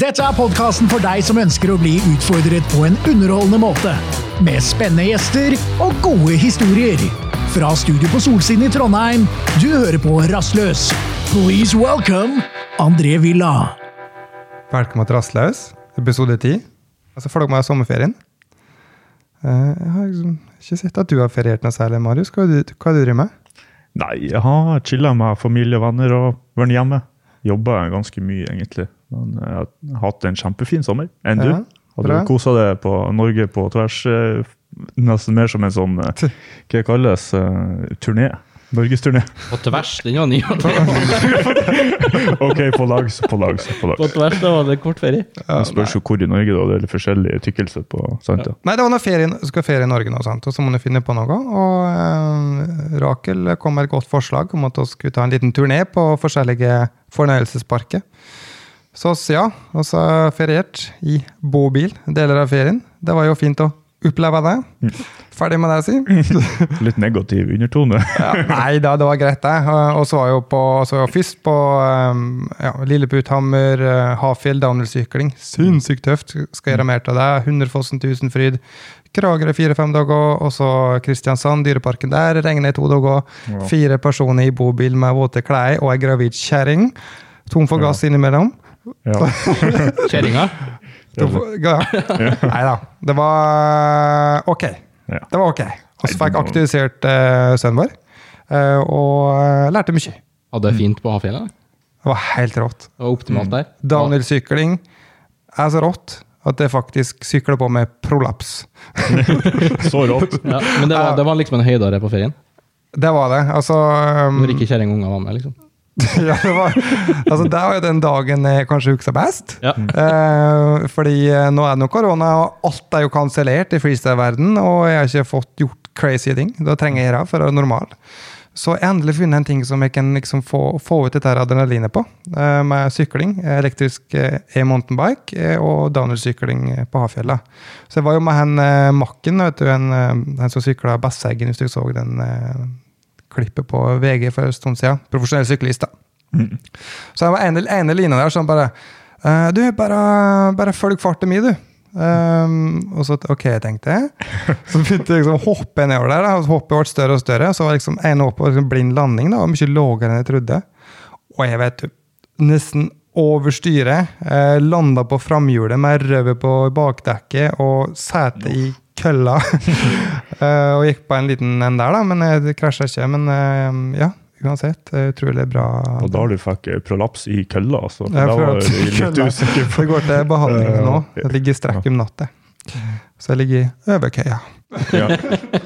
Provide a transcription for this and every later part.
Dette er podkasten for deg som ønsker å bli utfordret på en underholdende måte. Med spennende gjester og gode historier. Fra studio på Solsiden i Trondheim, du hører på Rastløs. Please welcome André Villa. Velkommen til Rastløs, episode 10. Altså, Følg med i sommerferien. Eh, Jeg har liksom ikke sett at du har feriert noe særlig, Marius. Hva har du, hva har du driver med? Nei, jeg har chilla med familie og venner og vært hjemme. Jobba ganske mye, egentlig. Men jeg har hatt en kjempefin sommer. Enn du? Ja, Har du kosa deg på Norge på tvers? eh, Nesten mer som en sånn eh, Hva kalles uh, turné? Norgesturné. På tvers, den var ny. OK, på lags, på lags. På På tvers, da var det kort ferie. Det spørs jo hvor i Norge, da. Det er litt forskjellig tykkelse på. sant ja. Nei, det var ferie, skal ferie i Norge nå, sant? og så må du finne på noe. Og eh, Rakel kom med et godt forslag om at vi skulle ta en liten turné på forskjellige fornøyelsesparker. Så ja, og så feriert i bobil deler av ferien. Det var jo fint å oppleve det. Ferdig med det, si. Litt negativ undertone. Ja, nei da, det var greit, det. Og så var jeg jo på, så var først på um, ja, Lilleputhammer, uh, Hafjell downhill-sykling. Sinnssykt tøft. Skal gjøre mer av det. Hunderfossen, Tusenfryd. Kragerø fire-fem dager, og så Kristiansand, Dyreparken der. Regner i to dager. Ja. Fire personer i bobil med våte klær og ei gravid kjerring. Tom for gass innimellom. Ja. Kjerringa. Ja. Nei da. Det var ok. Det var ok. Og så fikk jeg aktivisert uh, sønnen vår, uh, og uh, lærte mye. Hadde det fint på Hafjellet. Det var helt rått. Det var optimalt der. Downhill-sykling er så rått at det faktisk sykler på med prolaps. Så rått. Ja, men det var, det var liksom en høydare på ferien. Det var det. Altså, um, Når ikke kjerring og unger var med, liksom. ja, det, var, altså det var jo den dagen jeg kanskje husker best. Ja. Eh, fordi eh, nå er det noe korona, og alt er jo kansellert i freestyle-verden, og jeg har ikke fått gjort crazy ting. Da trenger jeg det for å være normal. Så jeg endelig funnet en ting som jeg kan liksom få, få ut dette adrenalinet på. eh, med sykling, elektrisk eh, e-mountainbike eh, og downhill-sykling eh, på Hafjella. Så jeg var jo med han eh, Makken, vet du, en, eh, han som sykla Besseggen, hvis du så den eh, klippet på VG for en stund siden. Profesjonell syklist, da. Så det var ene, ene linja der som bare uh, Du, bare, bare følg farten min, du. Um, og så ok, tenkte jeg. Så begynte jeg liksom å hoppe nedover der. da, Hoppet ble større og større. Så var liksom en opp og liksom blind landing. da, og Mye lavere enn jeg trodde. Og jeg vet du, nesten over styret. Eh, landa på framhjulet med røvet på bakdekket og setet i kølla. eh, og gikk på en liten en der, da, men eh, det krasja ikke. Men eh, ja, uansett. Utrolig bra. Og da du fikk prolaps i kølla, altså. Ja, litt kølla- usikker på Det går til behandling nå. Jeg ligger i strekk om natta. Så jeg ligger i overkøya. ja.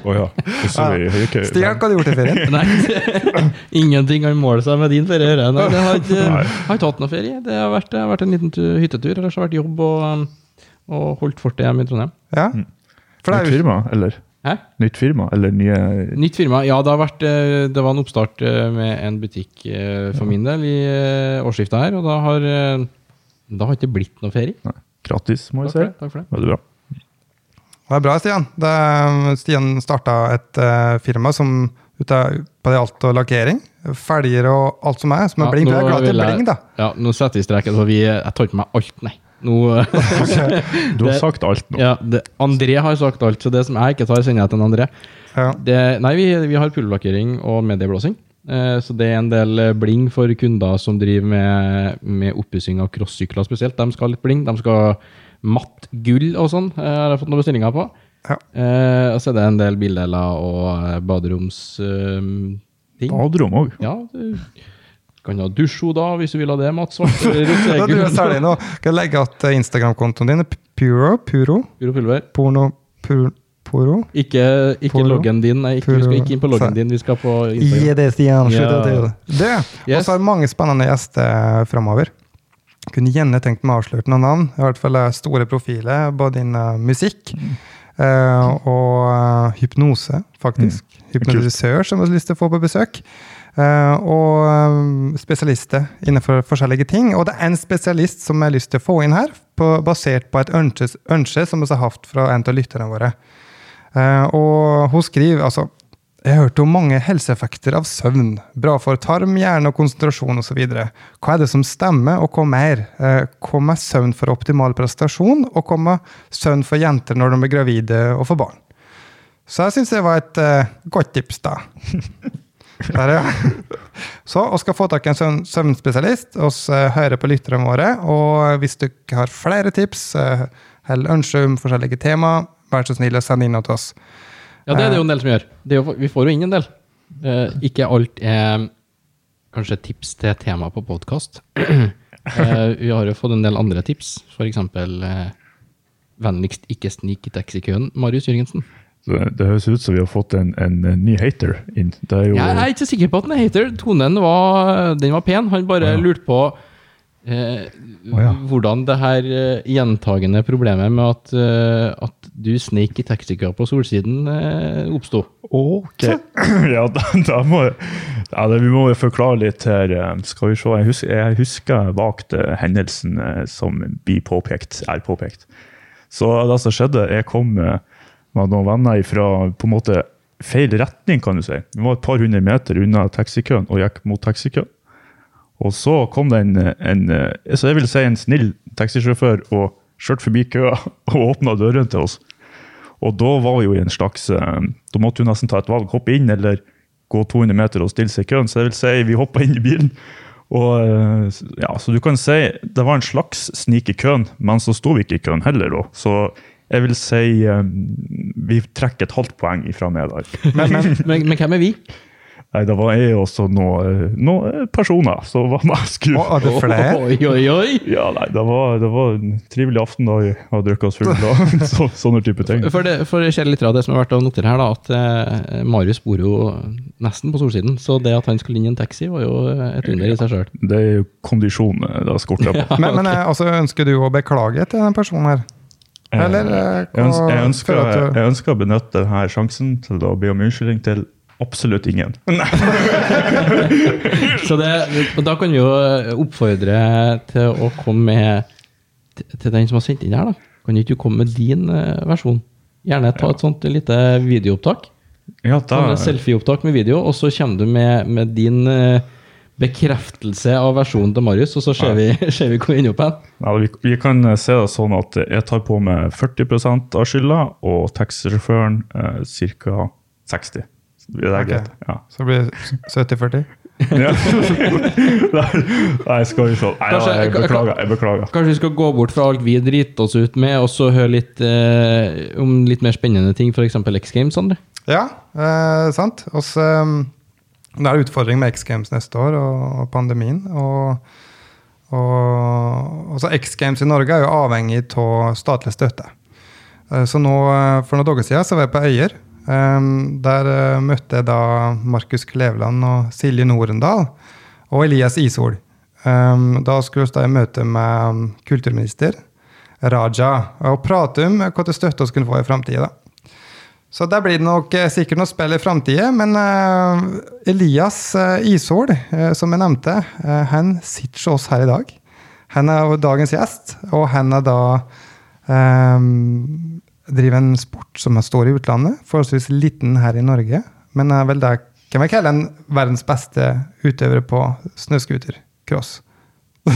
Oh, ja. Høykøy. Stian, hva har du gjort i ferien? Nei, ingenting kan måle seg med din ferie. Jeg har ikke, har ikke hatt noe ferie. Det har vært, det har vært en liten hyttetur. Ellers har det vært jobb og, og holdt fortet hjemme i Trondheim. Ja? Det Nytt er jo firma, eller? Hæ? Nytt firma, eller nye Nytt firma. Ja, det har vært eh, Det var en oppstart eh, med en butikk eh, for min del i årsskiftet her, og da har det Da har ikke blitt noe ferie. Nei, gratis, må vi si. det. Takk for det. Veldig bra. det er bra, Stian. Det, Stian starta et uh, firma som ute på det alt og lakkering. Felger og alt som er. Som er Ja, bling. Du er glad jeg- bling, da. Ja, nå setter vi streken, for vi, jeg tar ikke med alt, nei. Nå, Du har Det- sagt alt nå. ja, det, André har sagt alt, så det som jeg ikke tar, sender jeg til André. Ja. Det, nei, vi, vi har pulverlakkering og medieblåsing. Eh, så det er en del eh, bling for kunder som driver med, med oppussing av crossykler spesielt. De skal ha litt bling. De skal ha matt gull og sånn, eh, har jeg fått noen bestillinger på. Ja. Eh, og så er det en del bildeler og eh, baderomsting. Baderom òg. ja, du kan ha dusjo da, hvis du vil ha det. Mats. Da du er særlig nå. Kan jeg legge at eh, Instagram-kontoen din er Puro? Puro? Puro pulver. Porno? Puro? Puro? Ikke, ikke puro. loggen din. Nei, ikke, vi skal ikke inn på loggen din. Vi skal på Gi Instagram. det, Stian. Slutt. Du, Yes. og så er mange spennende gjester framover. Kunne gjerne tenkt meg å avsløre noen navn. I hvert fall eh, store profiler, både innen musikk eh, og eh, hypnose, faktisk. Hypnotisør som jeg har lyst til å få på besøk. Eh, og eh, spesialister innenfor forskjellige ting. Og det er en spesialist som jeg har lyst til å få inn her, på, basert på et ønske, som vi har hatt fra en av lytterne våre. Eh, og hun skriver altså Jeg har hørt om mange helseeffekter av søvn. Bra for tarm, hjerne og konsentrasjon osv. Hva er det som stemmer, og hva mer? Hva med søvn for optimal prestasjon, og hva med søvn for jenter når de blir gravide og får barn? Så jeg syns det var et uh, godt tips, da. Der, ja. Så vi skal få tak i en søvnspesialist. oss eh, hører på lytterne våre. Og hvis dere har flere tips eh, eller ønsker om forskjellige tema, vær så snill å sende inn til oss. Ja, det er det jo en del som gjør. Det jo, vi får jo inn en del. Eh, ikke alt er kanskje tips til tema på podkast. vi har jo fått en del andre tips, f.eks. Vennligst ikke snik i taxikøen, Marius Jørgensen. Det, det høres ut som vi har fått en, en, ny hater inn. Er jo, Jeg er ikke sikker på at den er hater. Tonen var, den var pen. Han bare Ja. lurte på eh, ja. hvordan det her eh, gjentagende problemet med at, uh, at du sneik i taxikøa på Solsiden eh, oppsto. Ok. Ja, da, da må ja, det, vi må forklare litt her. eh, Skal vi se. Jeg husker, jeg husker eh, hendelsen eh, som blir påpekt, er påpekt. Så det som skjedde, jeg kom med, med noen venner fra på en måte feil retning, kan du si. Vi var et par hundre meter unna taxikøen og gikk mot taxikøen. Og så kom det en, en eh, så jeg vil si en snill taxisjåfør og kjørte forbi køa og åpna dørene til oss. Og da var vi jo i en slags eh, Da måtte hun nesten ta et valg. Hoppe inn eller gå 200 meter og stille seg i køen. Så jeg vil si vi hoppa inn i bilen. Og eh, ja, Så du kan si det var en slags snik i køen, men så sto vi ikke i køen heller. da. Så jeg vil si um, vi trekker et halvt poeng ifra meg der. Men, men Men, men hvem er vi? Nei, det var jeg også noen noe personer som var med. Skulle. oh, er det flere? Oi, oi, oi! Ja, nei, det var, det var en trivelig aften da vi hadde drukket oss fulle og så, sånne type ting. For, det, for kjære av det som er verdt å notere her, da, at eh, Marius bor jo nesten på Solsiden. Så det at han skulle inn i en taxi, var jo et under i seg sjøl. Det er jo kondisjon det skorter på. Men, men eh, altså, ønsker du å beklage til den personen her? Eller eh, jeg, ønsker, jeg, ønsker, jeg ønsker å benytte denne sjansen til å be om unnskyldning til absolutt ingen. Så det, da kan vi jo oppfordre til å komme med til- den som har sendt inn her, da. Kan ikke du komme med din eh, versjon? Gjerne ta et sånt lite videoopptak. Ja, da, Sånn selfieopptak med video, og så kommer du med, med din eh, bekreftelse av versjonen til Marius, og så ser vi, ser vi hvor vi ender opp hen. ja, vi, vi kan se det sånn at jeg tar på meg 40% av skylda, og taxisjåføren eh, ca. 60. Det er greit. Ja. Så blir det 70-40? Nei, nei, skal vi se. Nei, Kanskje- jeg beklager. Jeg beklager. Kanskje vi skal gå bort fra alt vi driter oss ut med, og så høre litt eh, om litt mer spennende ting, f.eks. X Games, Sander? Ja, eh, sant. Oss, eh, det er utfordring med X Games neste år og, pandemien. Og, og også X Games i Norge er jo avhengig av statlig støtte. Eh, så nå, eh, for noen dager siden så var jeg på Øyer. Der eh, møtte jeg da Markus Kleveland og Silje Norendal og Elias Isol. Da skulle vi møte med kulturminister Raja og prate om hva støtte vi kunne få i framtida. Så der blir det nok eh, sikkert noe spill i framtida, men uh, Elias uh, Ishol, uh, som jeg nevnte, eh, han sitter hos oss her i dag. Han er dagens gjest, og han er da um, driver en sport som står i utlandet, forholdsvis liten her i Norge, men er vel det kan vi kalle en verdens beste utøvere på snøscootercross.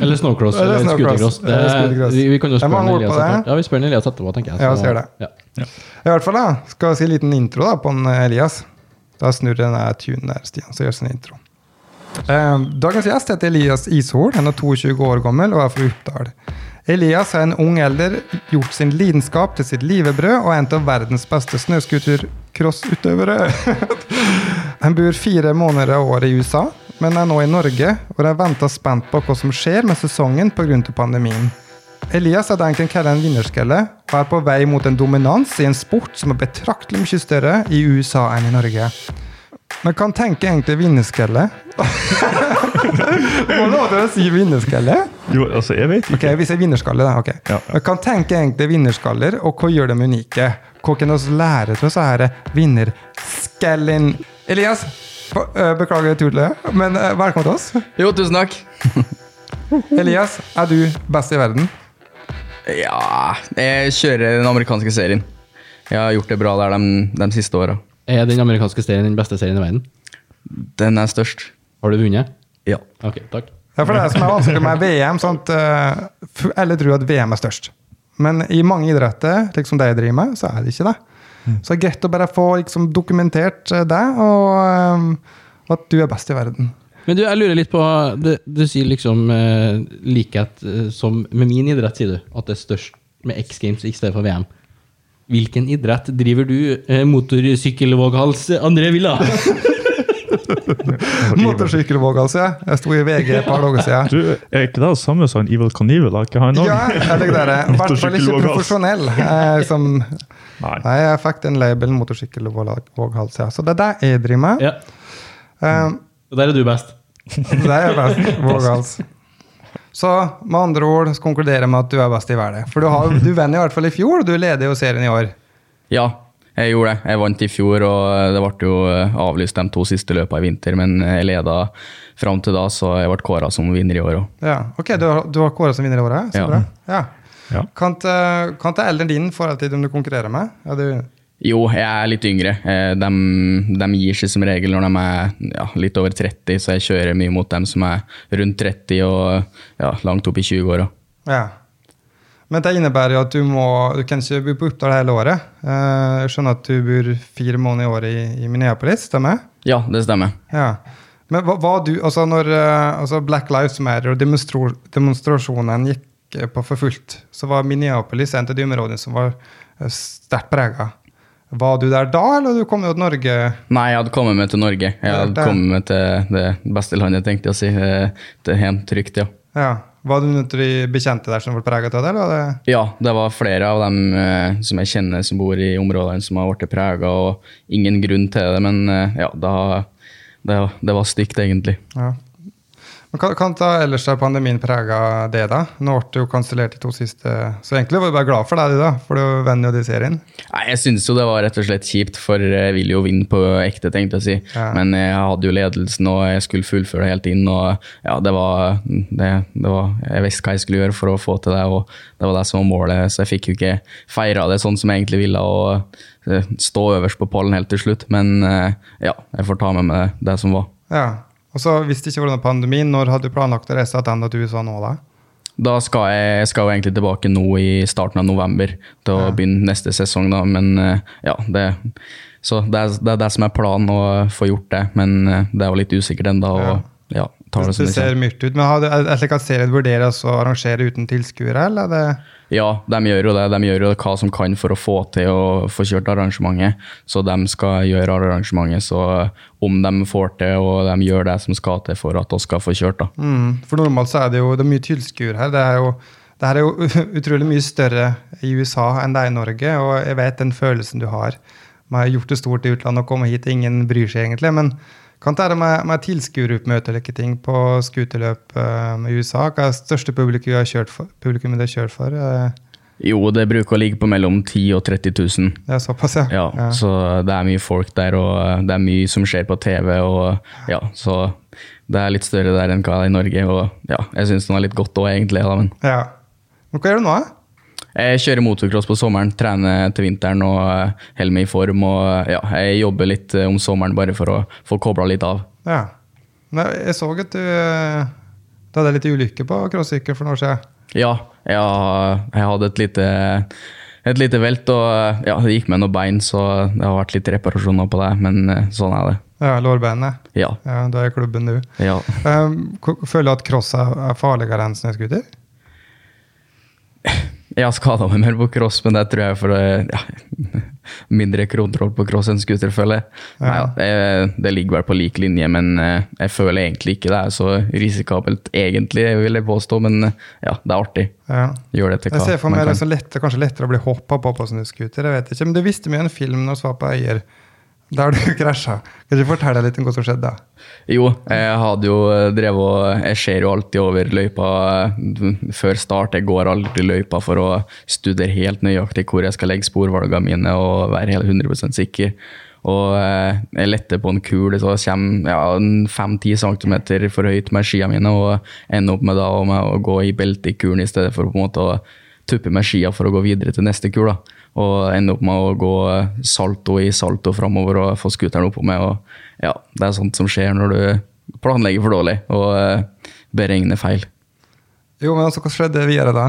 Eller snowcross Eller eller scootercross. Vi, vi kan jo spørre Elias etterpå. Ja, vi spør Elias etterpå, tenker jeg. Ja, så det. Ja. I hvert fall da, skal si en liten intro da, på en Elias. Da snurrer den der tunen der, Stian, så gjør sin intro. Eh, dagens gjest heter Elias Ishol. Han er 22 år gammel og er fra Oppdal. Elias har en ung alder gjort sin lidenskap til sitt livebrød og er en av verdens beste snøscootercrossutøvere. Han bor fire måneder av året i USA, men er nå i Norge og er venta spent på hva som skjer med sesongen pga. pandemien. Elias hadde egentlig en en vinnerskalle, og er på vei mot en dominans i en sport som er betraktelig mye større i USA enn i Norge. Men kan tenke egentlig vinnerskalle? Må lov til å si vinnerskalle? Jo, altså, jeg vet ikke. Ok, hvis vi sier vinnerskalle, da. ok. Ja. Men kan tenke egentlig vinnerskaller, og hva gjør dem unike? Hva kan vi lære til disse vinnerskallen? Elias, be- beklager tullet, men velkommen til oss. Jo, tusen takk. Elias, er du best i verden? Ja Jeg kjører den amerikanske serien. Jeg har gjort det bra der de, de siste åra. Er den amerikanske serien den beste serien i verden? Den er størst. Har du vunnet? Ja. Ok, takk. Ja, for det som er vanskelig med VM, sånn at eh, alle tror at VM er størst. Men i mange idretter, liksom det jeg driver med, så er det ikke det. Så det er greit å bare få liksom, dokumentert eh, det, og eh, at du er best i verden. Men du, jeg lurer litt på Du, du sier liksom eh, likhet eh, som med min idrett, sier du. At det er størst med X Games i stedet for VM. Hvilken idrett driver du eh, motorsykkelvåghals André Villa? Motorsykkelvåg, ja. Jeg sto i VG et par dager siden. Du, er ikke det det samme som en Evil? Har ikke han òg? Ja, jeg ligger der. I hvert fall ikke profesjonell. Eh, som, Nei. nei, jeg fikk den labelen motorsykkelvåghals, ja. Så det er det jeg driver med. ja. Eh, Og der er du best. Det er jeg best. Vågals. Så med andre ord så konkluderer jeg med at du er best i verden. For du, har, du vant i hvert fall i fjor, og du leder jo serien i år. Ja, jeg gjorde det. Jeg vant i fjor, og det ble jo eh, avlyst de to siste løpene i vinter. Men jeg leda fram til da, så jeg ble kåra som vinner i år òg. Ja, ok, Du har, du har kåra som vinner i året? Så Ja. bra. Ja. Ja. Kan ikke kan eldre din i forhold til dem du konkurrerer med? Ja, du, Jo, jeg er litt yngre. Eh, De, de gir seg som regel når de er ja, litt over 30, så jeg kjører mye mot dem som er rundt 30 og ja, langt opp i 20-åra. ja. Men det innebærer jo at du må Du kan ikke bo på Oppdal hele året. Eh, Jeg skjønner at du bor fire måneder i året i, i Minneapolis, stemmer? Ja, det stemmer. Ja. Men hva, hva du, altså når eh, altså Black Lives Matter og demonstro, demonstrasjonen gikk på for fullt, så var Minneapolis en av de områdene som var sterkt prega. Var du der da, eller du kom jo til Norge? Nei, jeg hadde kommet meg til Norge. Jeg hadde kommet meg til det beste landet, tenkte jeg å si. Til Det er helt trygt, ja. Ja. Var du noen av de bekjente der som ble prega av det? eller det? Ja, det var flere av dem eh, som jeg kjenner som bor i områdene som har blitt prega, og ingen grunn til det, men eh, ja, da, det, det var stygt, egentlig. Ja. Kan, kan ta ellers har pandemien prega det, da? Nå ble det jo kansellert de to siste, så egentlig var du bare glad for deg, da? For du vant jo de serien. Nei, Jeg syns jo det var rett og slett kjipt, for jeg ville jo vinne på ekte, tenkte jeg å si. Ja. Men jeg hadde jo ledelsen, og jeg skulle fullføre helt inn, og ja, det var, det, det var Jeg visste hva jeg skulle gjøre for å få til det, og det var det som var målet, så jeg fikk jo ikke feira det sånn som jeg egentlig ville, og eh, stå øverst på pallen helt til slutt. Men eh, ja, jeg får ta med meg det som var. Ja. Og så hvis det ikke var pandemien, pandemi, når hadde du planlagt å reise tilbake til USA nå, da? Da skal jeg, jeg skal jo egentlig tilbake nå i starten av november til å begynne neste sesong, da. Men eh, ja, det, så det, er, det er det som er planen, å få gjort det. Men eh, det er jo litt usikkert ennå. Ja. Ja, tar det Det det ser mørkt ut. Men har du- er det slik at serien vurderes å arrangere uten tilskuere, eller? er det Ja, de gjør jo det. De gjør jo hva som kan for å få til å få kjørt arrangementet. Så de skal gjøre arrangementet. Så om de får til, og de gjør det som skal til for at vi skal få kjørt, da. Mm, for normalt så er det jo det er mye tilskuere her. Det er jo det her er jo utrolig mye større i USA enn det er i Norge, og jeg vet den følelsen du har med å ha gjort det stort i utlandet og komme hit, ingen bryr seg egentlig. Men kan det med, med tilskueroppmøte eller ting på skuterløp uh, i USA? Hva er det største publikum har kjørt for? Publikum det har kjørt for? Uh? Jo, det bruker å ligge på mellom 10 000 og 30 000. Det er såpass, ja. Ja, så det er mye folk der, og det er mye som skjer på TV. og ja, Så det er litt større der enn hva det er i Norge. Og ja, jeg syns det var litt godt òg, egentlig. Da, men ja. Men hva gjør du nå? da? Jeg kjører motocross på sommeren, trener til vinteren og eh, holder meg i form. Og ja, jeg jobber litt eh, om sommeren bare for å få kobla litt av. Ja. men jeg så at du, eh, du hadde litt ulykke på crossykkel for noen år siden. Ja, ja jeg hadde et lite, et lite velt, og ja, det gikk med noen bein, så det har vært litt reparasjoner på det. Men sånn er det. Ja, lårbeinet. Ja. Ja, Du er i klubben nå. ja. Um, føler du at cross er farligere enn snøscooter? Jeg har skada meg mer på cross, men det tror jeg er for eh, ja, mindre kontroll på cross enn scooter, føler jeg. Nei, ja, det, det ligger vel på lik linje, men eh, jeg føler egentlig ikke det er så risikabelt, egentlig, vil jeg påstå. Men eh, ja, det er artig. Ja. Gjør det til Jeg ser for meg det er så lett, kanskje lettere å bli hoppa på på snøscooter. Jeg vet ikke, men du visste mye om en film når du var på Øyer, der du krasja. Kan du fortelle litt om hva som skjedde? Jo, jeg hadde jo drevet og Jeg ser jo alltid over løypa eh, før start. Jeg går alltid løypa for å studere helt nøyaktig hvor jeg skal legge sporvalgene mine og være helt 100 sikker. Og eh, jeg letter på en kul, så kommer ja, 5-10 cm for høyt med skia mine, og ender opp med, da, med å gå i beltet i kulen i stedet for på en måte å tuppe med skia for å gå videre til neste kul. da. Og ende opp med å gå salto i salto framover og få scooteren oppå meg. Og ja, det er sånt som skjer når du planlegger for dårlig og eh, beregner feil. Jo, men altså, hva skjedde videre da?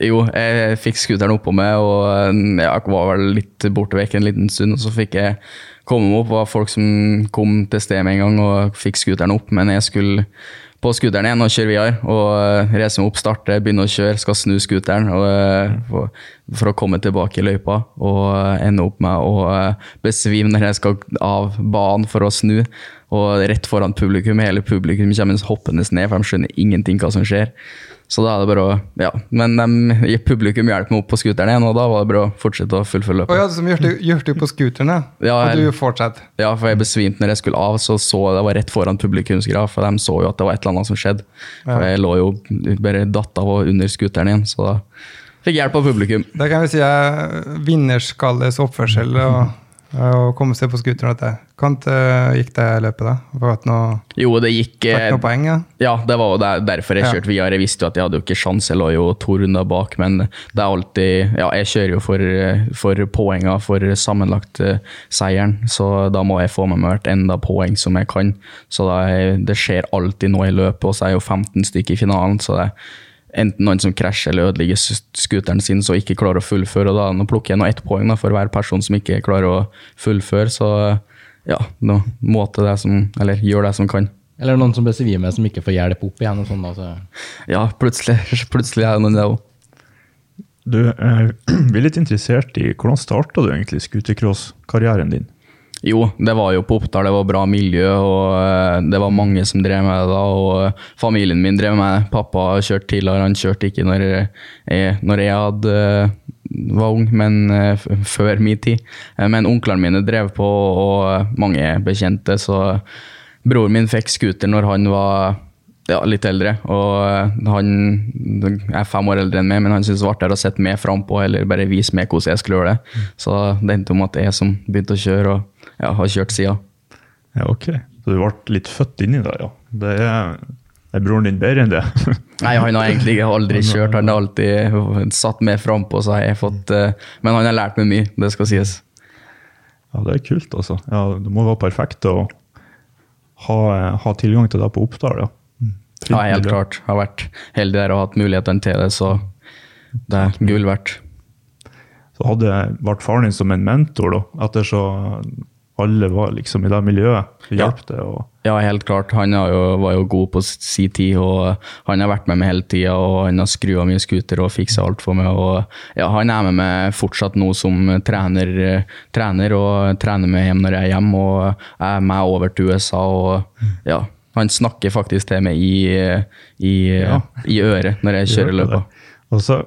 Jo, jeg fikk scooteren oppå meg, og eh, jeg var vel litt borte vekk en liten stund. Og så fikk jeg komme meg opp. Det var folk som kom til stedet med en gang og fikk scooteren opp. Men jeg skulle på scooteren igjen og kjøre videre. Og eh, reise meg opp, starte, begynne å kjøre, skal snu scooteren eh, for, for å komme tilbake i løypa. Og eh, ende opp med å eh, besvime når jeg skal av banen for å snu. Og rett foran publikum. Hele publikum kommer hoppende ned, for de skjønner ingenting hva som skjer. Så da er det bare å Ja. Men de, publikum hjelp med opp på scooteren igjen, og da var det bare å fortsette å fullføre løpet. løpet. ja, som gjorde gjorde du på scooteren, ja. Ja, og du fortsatte. Ja, for jeg besvimte når jeg skulle av, så så jeg det var rett foran publikumsgraf, for de så jo at det var et eller annet som skjedde. For jeg lå jo bare datt av og under scooteren igjen, så da fikk jeg hjelp av publikum. Da kan vi si er vinnerskalles oppførsel å å komme seg på scooteren. Hvordan Kan ikke gikk det løpet, da? Fikk noe, Jo, det gikk eh, noe poeng? Ja? Ja, det var jo der, derfor jeg Ja. kjørte videre. Jeg visste jo at jeg hadde jo ikke sjans, jeg lå jo to runder bak, men det er alltid Ja, jeg kjører jo for, for poenga, for sammenlagt uh, seieren, så da må jeg få med meg hvert enda poeng som jeg kan. Så da det skjer alltid noe i løpet, og så er jeg jo 15 stykker i finalen, så det er enten noen som krasjer eller ødelegger scooteren sin så ikke klarer å fullføre, og da nå plukker jeg nå ett poeng da, for hver person som ikke klarer å fullføre, så ja, nå måte det som Eller gjør det som kan. Eller noen som besvimer som ikke får hjelp opp igjen. og sånn da, så... Ja, plutselig, plutselig er det noen det òg. Du, jeg vi er litt interessert i hvordan starta du egentlig scootercross-karrieren din? Jo, det var jo på Oppdal, det var bra miljø, og eh, det var mange som drev med det da. Og eh, familien min drev med det. Pappa kjørte tidligere, han kjørte ikke når jeg, når jeg hadde, eh, var ung, men før min tid. Men onklene mine drev på, og mange bekjente, så broren min fikk scooter når han var ja, litt eldre. Og han er fem år eldre enn meg, men han syntes det var artigere å sitte meg frampå eller bare vise meg hvordan jeg skulle gjøre det. Så det endte om at jeg som begynte å kjøre, og ja, har kjørt siden. Ja, ok. Så du ble litt født inni det, ja. Det er, er broren din bedre enn det? Nei, han har egentlig aldri kjørt, han har alltid satt meg frampå, så har jeg fått eh, Men han har lært meg mye, det skal sies. Ja, det er kult, altså. Ja, det må være perfekt å ha, ha tilgang til det på Oppdal, ja. Mm. Fint Ja, helt klart. Jeg Har vært heldig der og hatt mulighetene til det, så det er gull verdt. Så hadde vært faren din som en mentor, da, etter så alle var liksom i det miljøet. Det Ja. hjalp det, og Ja, helt klart. Han jo, var jo god på si tid, og han har vært med meg hele tida. Og han har skrua mye scooter og fiksa alt for meg. Og ja, han er med meg fortsatt nå som trener, trener og trener meg hjem når jeg er hjemme. Og er med over til USA. Og ja, han snakker faktisk til meg i, i, Ja. i øret når jeg kjører løpet. Og så,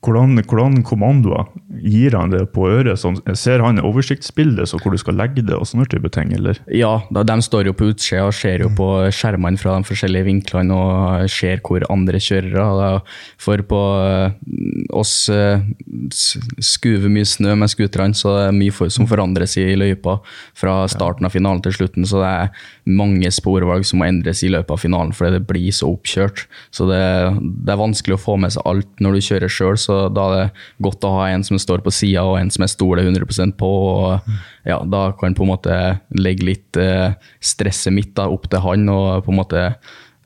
hvordan, hvordan kommandoer gir han det på øret? Sånn, ser han oversiktsbildet så hvor du skal legge det og sånne type ting, eller? Ja, da, de står jo på utsida og ser jo på skjermene fra de forskjellige vinklene og ser hvor andre da- For på eh, oss eh, skuver mye snø med scooterne, så det er mye for, som forandres i løypa fra starten av finalen til slutten. Så det er mange sporvalg som må endres i løpet av finalen fordi det blir så oppkjørt. Så det, det er vanskelig å få med seg alt når du kjører sjøl, så da er det godt å ha en som står på sida og en som jeg stoler 100% på. og ja, Da kan på en måte legge litt eh, stresset mitt da, opp til han. og på en måte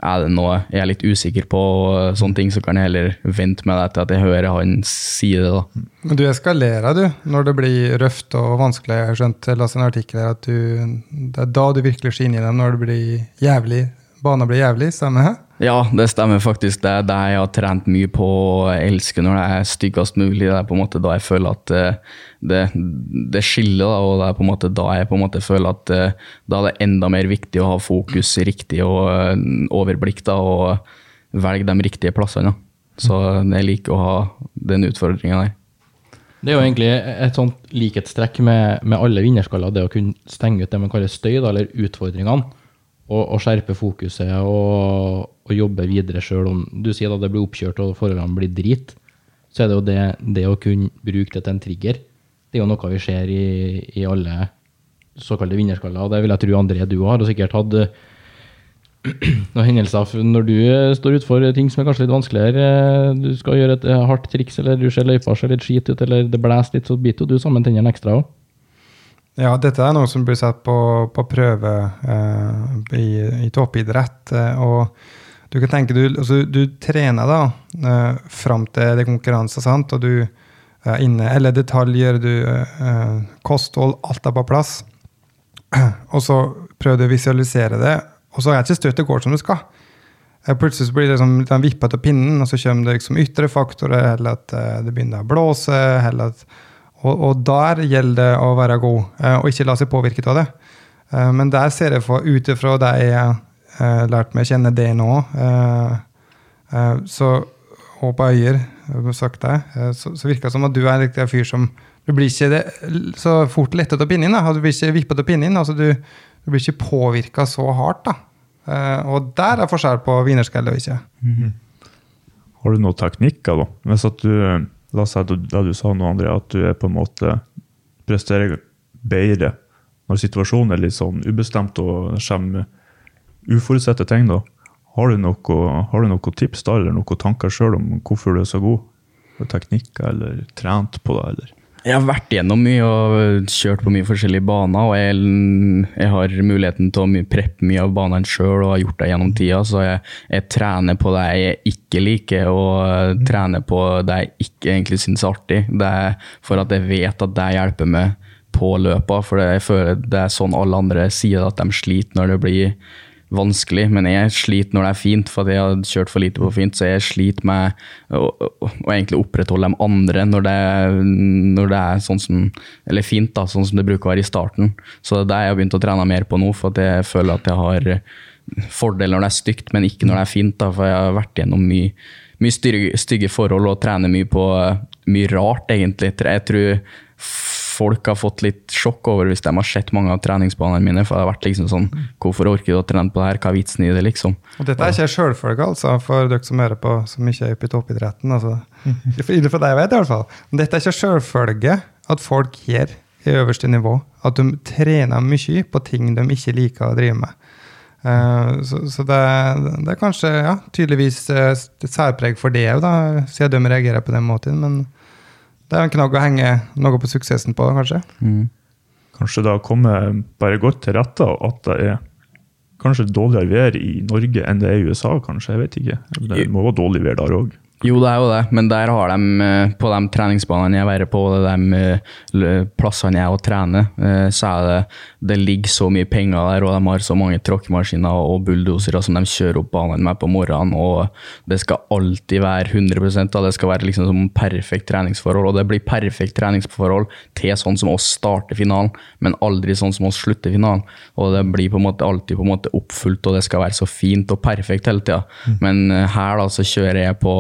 er det noe jeg er litt usikker på, og sånne ting, så kan jeg heller vente med det til at jeg hører han si det. da. Men du eskalerer, du, når det blir røft og vanskelig. Jeg har skjønt, jeg en artikkel her at du, det er da du virkelig skinner i dem, når det blir jævlig. Banen blir jævlig, stemmer det? Ja, det stemmer faktisk. Det er det jeg har trent mye på og elsker når det er styggest mulig. Det er på en måte da jeg føler at eh, det, det skiller, da, og det er på en måte da jeg på en måte føler at eh, da er det enda mer viktig å ha fokus riktig og eh, overblikk da, og velge de riktige plassene. Så jeg liker å ha den utfordringa der. Det er jo egentlig et sånt likhetstrekk med, med alle vinnerskaller, det å kunne stenge ut det man kaller støy, da, eller utfordringene, og, og skjerpe fokuset og, og jobbe videre sjøl om Du sier da det blir oppkjørt og forholdene blir drit, så er det jo det, det å kunne bruke det til en trigger. Det er jo noe vi ser i, i alle såkalte vinnerskaller, og det vil jeg tro André du har, og sikkert hatt noen hendelser når du eh, står utfor ting som er kanskje litt vanskeligere. eh, Du skal gjøre et eh, hardt triks, eller du ser løypa ser litt skit ut, eller det blåser litt, så biter du sammen tennene ekstra òg. Ja, dette er noe som blir satt på, på prøve eh, i, i toppidrett. eh, og du kan tenke, du, altså, du trener da uh, fram til det er konkurranse, sant? og du er inne, eller detaljer, du, uh, kosthold, alt er på plass. og så prøver du å visualisere det, og så er det ikke støttet går som det skal. Eh, Plutselig blir det liksom litt sånn vippet av pinnen, og så kommer det liksom ytre faktorer, eller at eh, det begynner å blåse, eller at og, og der gjelder det å være god, eh, og ikke la seg påvirke av det. Eh, men der ser jeg for, ut ifra det eh, lært meg å kjenne det nå, eh, eh, så, og på øyer, eh, så, så virker det som at du er en riktig fyr som Du blir ikke det, så fort lettet opp inni. Du blir ikke vippet opp inni. Altså du, du blir ikke påvirka så hardt, da. Uh, og der er forskjell på wienerskall og ikke. Har du noen teknikker, da? Hvis at du, la oss si det du sa nå, André, at du er på en måte presterer bedre når situasjonen er litt sånn ubestemt og kommer uforutsette ting, da. Har du noe, har du noe tips da, eller noen tanker sjøl om hvorfor du er så god? Teknikker, eller trent på det, eller? Jeg har vært gjennom mye og kjørt på mye forskjellige baner. og Jeg, jeg har muligheten til å preppe mye av banene sjøl og har gjort det gjennom tida. Så jeg, jeg trener på det jeg ikke liker, og trener på det jeg ikke egentlig syns er artig. Det er for at jeg vet at det hjelper meg på løpa. For jeg føler det er sånn alle andre sier at de sliter når det blir vanskelig, men jeg sliter når det er fint, for jeg har kjørt for lite på fint, så jeg sliter med å, å, å egentlig opprettholde de andre når det, når det er sånn som, eller fint, da, sånn som det bruker å være i starten. Så det er det jeg har begynt å trene mer på nå, for at jeg føler at jeg har fordel når det er stygt, men ikke når det er fint, da, for jeg har vært gjennom mye, mye stygge forhold og trener mye på mye rart, egentlig. Jeg tror folk har fått litt sjokk over hvis de har sett mange av treningsbanene mine. For det har vært liksom sånn Hvorfor orker du å trene på det her? Hva er vitsen i det, liksom? Og dette er ikke sjølfølge, altså, for dere som hører på, som ikke er oppe i toppidretten. Altså. Innenfor deg vet jeg i hvert fall. Men dette er ikke sjølfølge at folk gjør i øverste nivå. At de trener mye på ting de ikke liker å drive med. Eh, så så det, det er kanskje ja, tydeligvis eh, et særpreg for det òg, siden de reagerer på den måten. Men det er en knagg å henge noe på suksessen på, kanskje. Kanskje det har kommet bare godt til rette at det er kanskje dårligere vær i Norge enn det er i USA, kanskje. Jeg vet ikke. Det må være dårlig vær der òg. Jo, det er jo det, men der har de, eh, på de treningsbanene jeg er på, og de eh, plassene jeg og trener, eh, så er det det ligger så mye penger der, og de har så mange tråkkemaskiner og bulldosere som de kjører opp banen med på morgenen, og det skal alltid være 100 da. det skal være liksom som perfekt treningsforhold, og det blir perfekt treningsforhold til sånn som oss starter finalen, men aldri sånn som oss slutter finalen, og det blir på en måte alltid på en måte oppfullt, og det skal være så fint og perfekt hele tida. Men eh, her da, så kjører jeg på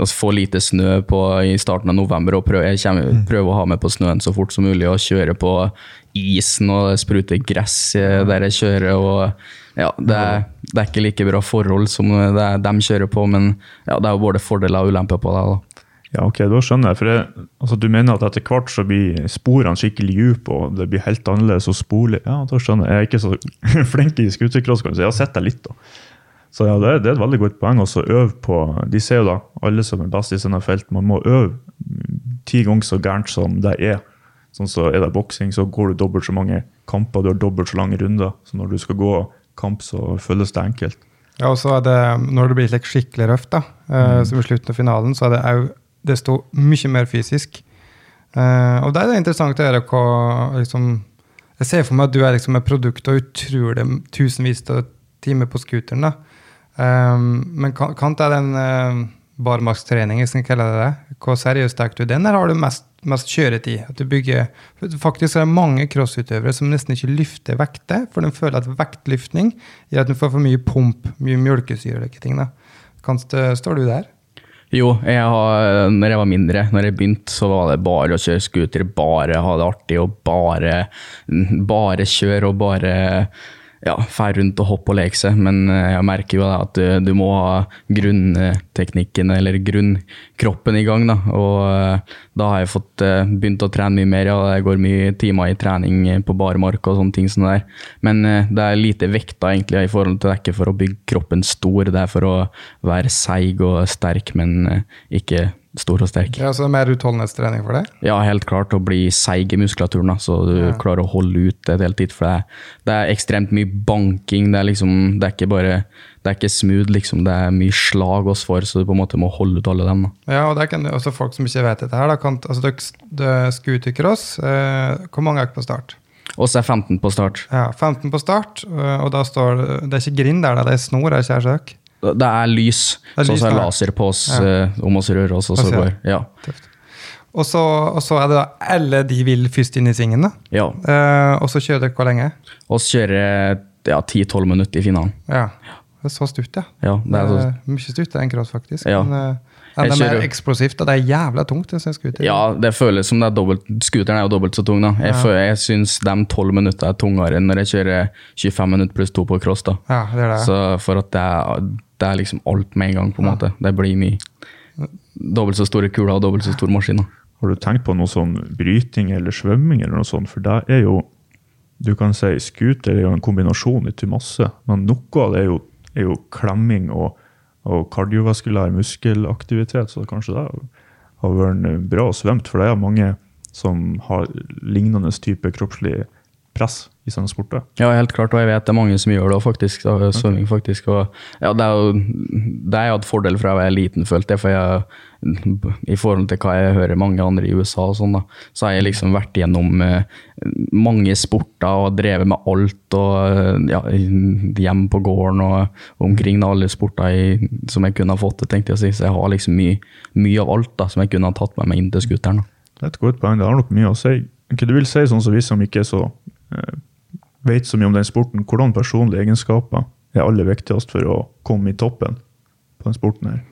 altså få lite snø på, i starten av november, og prøve, kommer, prøve, å ha med på snøen så fort som mulig, og kjøre på isen og sprute gress eh, der jeg kjører. og ja, det er, det er ikke like bra forhold som det de kjører på, men ja, det er jo både fordeler og ulemper på det. da. Ja, ok, da skjønner jeg. For jeg, altså, du mener at etter hvert så blir sporene skikkelig dype, og det blir helt annerledes å spole? Ja, da skjønner jeg. Jeg er ikke så flink i kan du si. Jeg har sett deg litt, da. Så ja, det, er- det er et veldig godt poeng. å øve på De sier jo da, alle som er best i sine felt, man må øve ti ganger så gærent som det er. Sånn så Er det boksing, så går du dobbelt så mange kamper, du har dobbelt så lange runder. Så når du skal gå kamp, så føles det enkelt. Ja, og så er det, når det blir like skikkelig røft, da, mm. som i slutten av finalen, så er det òg desto mye mer fysisk. Eh, og det er det interessant å gjøre hva liksom, Jeg ser for meg at du er liksom et produkt av utrolig tusenvis av timer på scooteren. da. Eh, men kan, er den uh, barmarkstrening, hvis jeg kaller det det, hvor seriøst tar du den, eller har du mest, mest kjøretid? At du bygger, faktisk er det mange crossutøvere som nesten ikke løfter vekter, for de føler at vektløftning gjør at de får for mye pump, mye mjølkesyre og like ting. da. Kan, står du der? Jo, jeg har, når jeg var mindre, når jeg begynte, så var det bare å kjøre scooter, bare ha det artig og bare, bare kjøre og bare ja, fær rundt og hoppe og leke seg, men eh, jeg merker jo at du, må ha grunnteknikken eller grunnkroppen i gang. Da Og eh, da har jeg fått eh, begynt å trene mye mer. og det går mye timer i trening på barmark og sånne ting. Sånn der. Men det er lite vekta egentlig i forhold til det er ikke for å bygge kroppen stor, det er for å være seig og sterk, men ikke stor og sterk. Ja, så det er mer utholdenhetstrening for deg? Ja, helt klart å bli seig i muskulaturen, så du Ja. klarer å holde ut et helt tid. For det er, det er ekstremt mye banking. Det er liksom, det er ikke bare det er ikke smooth, liksom. Det er mye slag oss for, så du på en måte må holde ut alle dem. Da. Ja, og det kan også folk som ikke vet dette her, da, kan, altså dere scootercross, eh, hvor mange er ikke på start? Og så er 15 på start. Ja, 15 på start, eh, og da står det er ikke grind der, det er snor, er ikke skjøk. Det er lys, Det er så lys så er der. laser på oss Ja. eh, om oss rører oss, og så så- går Ja. Og så, og så er det da alle de vil først inn i svingen, da. ja. Eh, og så kjører dere hvor lenge? Så kjører ja, 10-12 minutter i finalen. Ja. Det er så stutt, ja. Ja, det er så, Eh, mye stuttere enn cross, faktisk. Ja. Men eh, det er mer eksplosivt, og det er jævla tungt. Jeg synes skuter. ja, det føles som det er dobbelt Scooteren er jo dobbelt så tung, da. Jeg, Ja. føler- jeg syns de 12 minutter er tungere enn når jeg kjører 25 minutter pluss 2 på cross, da. ja, det er det. Så for at det er, det er liksom alt med en gang, på en måte. Det blir mye. Dobbelt så store kuler og dobbelt så store maskiner. Har du tenkt på noe sånn bryting eller svømming eller noe sånt? For det er jo Du kan si scooter er jo en kombinasjon i til masse, men noe av det er jo, er jo klemming og, og kardiovaskulær muskelaktivitet, så kanskje det har vært bra å svømme. for det er mange som har lignende type kroppslig press i sånne sporter. Ja, helt klart, og jeg vet det er mange som gjør det òg, faktisk. Da, svømming, faktisk. Og, ja, det er jo det jeg hatt fordel fra jeg var liten, følte jeg. For jeg, i forhold til hva jeg hører mange andre i USA og sånn, da, så har jeg liksom vært gjennom eh, mange sporter og drevet med alt. Og eh, ja, hjemme på gården og omkring alle sporter i, som jeg kunne ha fått det, tenkte jeg å si. Så jeg har liksom mye, mye av alt da, som jeg kunne ha tatt med meg inn til scooteren. Det er et godt poeng. Det har nok mye å si. Hva du vil si, sånn som vi som ikke er så vet så mye om den sporten, hvordan personlige egenskaper er aller viktigst for å komme i toppen på den sporten her?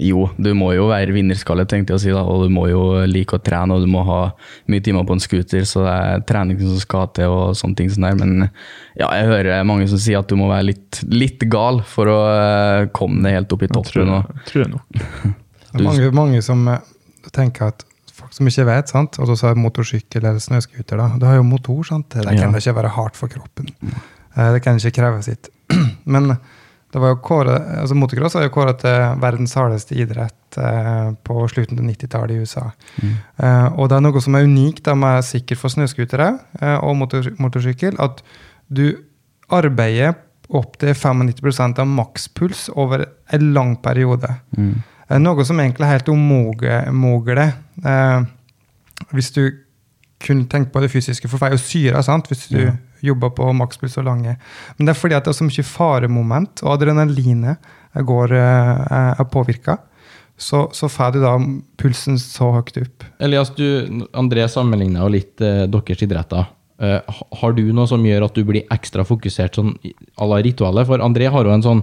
Jo, du må jo være vinnerskalle, tenkte jeg å si, da, og du må jo like å trene, og du må ha mye timer på en scooter, så det er trening som skal til, og sånne ting sånn der. Men ja, jeg hører mange som sier at du må være litt, litt gal for å eh, komme deg helt opp i Jeg tror, toppen. Jeg tror jeg nok. Det er mange, mange som eh, tenker at som ikke vet, sant? og så motorsykkel eller snøscooter, da. Du har jo motor, sant? det kan Ja. ikke være hardt for kroppen. Eh, Det kan ikke kreve sitt. Men det var jo kåret, altså motocross var jo kåret til verdens hardeste idrett eh, på slutten av 90-tallet i USA. Eh, og det er noe som er unikt da, med sikkert for snøscootere eh, og motor, motorsykkel, at du arbeider opptil 95% av makspuls over en lang periode. mm. Eh, Noe som egentlig er helt umulig eh, hvis du kun tenker på det fysiske. For det er jo syre sant? hvis du Ja. jobber på makspuls så lange. Men det er fordi at det er så mye faremoment, og adrenalinet går, eh, er påvirka. Så, så får du da pulsen så høyt opp. Elias, du, André sammenligna jo litt eh, deres idretter. Eh, har du noe som gjør at du blir ekstra fokusert sånn à la ritualet? For André har jo en sånn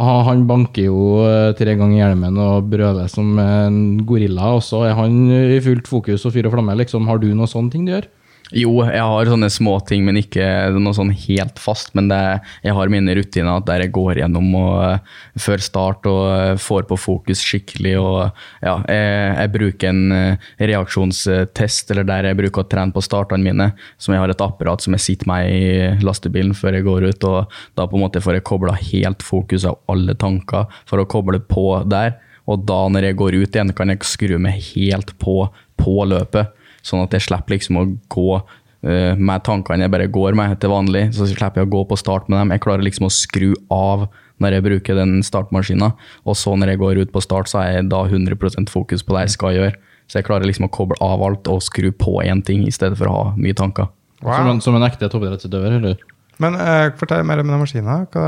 Han banker jo eh, tre ganger hjelmen og brøler som en gorilla, og så er han i fullt fokus og fyr og flamme. Liksom. Har du noen sånne ting du gjør? Jo, jeg har sånne småting, men ikke noe sånn helt fast. Men det, jeg har mine rutiner der jeg går gjennom og, eh, før start og eh, får på fokus skikkelig. Og ja, jeg, jeg bruker en eh, reaksjonstest, eller der jeg bruker å trene på startene mine. Som jeg har et apparat som jeg sitter meg i lastebilen før jeg går ut. og Da på en måte får jeg kobla helt fokus av alle tanker for å koble på der. Og da når jeg går ut igjen, kan jeg skru meg helt på på løpet. Sånn at jeg slipper liksom å gå uh, med tankene jeg bare går med til vanlig. Så slipper jeg å gå på start med dem. Jeg klarer liksom å skru av når jeg bruker den startmaskina. Og så når jeg går ut på start, så er jeg da 100% fokus på det jeg skal gjøre. Så jeg klarer liksom å koble av alt og skru på én ting, i stedet for å ha mye tanker. Som, en, som en ekte toppidrettsutøver? eller? Men uh, fortell mer om den maskina. Hva,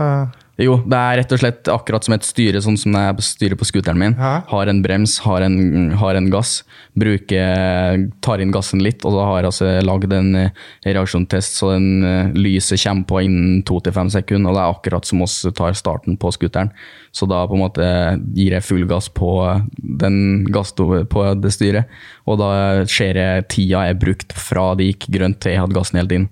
Jo, det er rett og slett akkurat som et styre, sånn som jeg styrer på scooteren min. Hæ? Har en brems, har en, har en gass. Bruker, tar inn gassen litt, og da har jeg altså lagd en reaksjontest reaksjonstest, så den eh, lyset kommer på innen to til fem sekunder, og det er akkurat som oss tar starten på scooteren. Så da på en måte gir jeg full gass på, den gass på det styret, og da ser jeg tida jeg brukte fra det gikk grønt til jeg hadde gassen helt inn.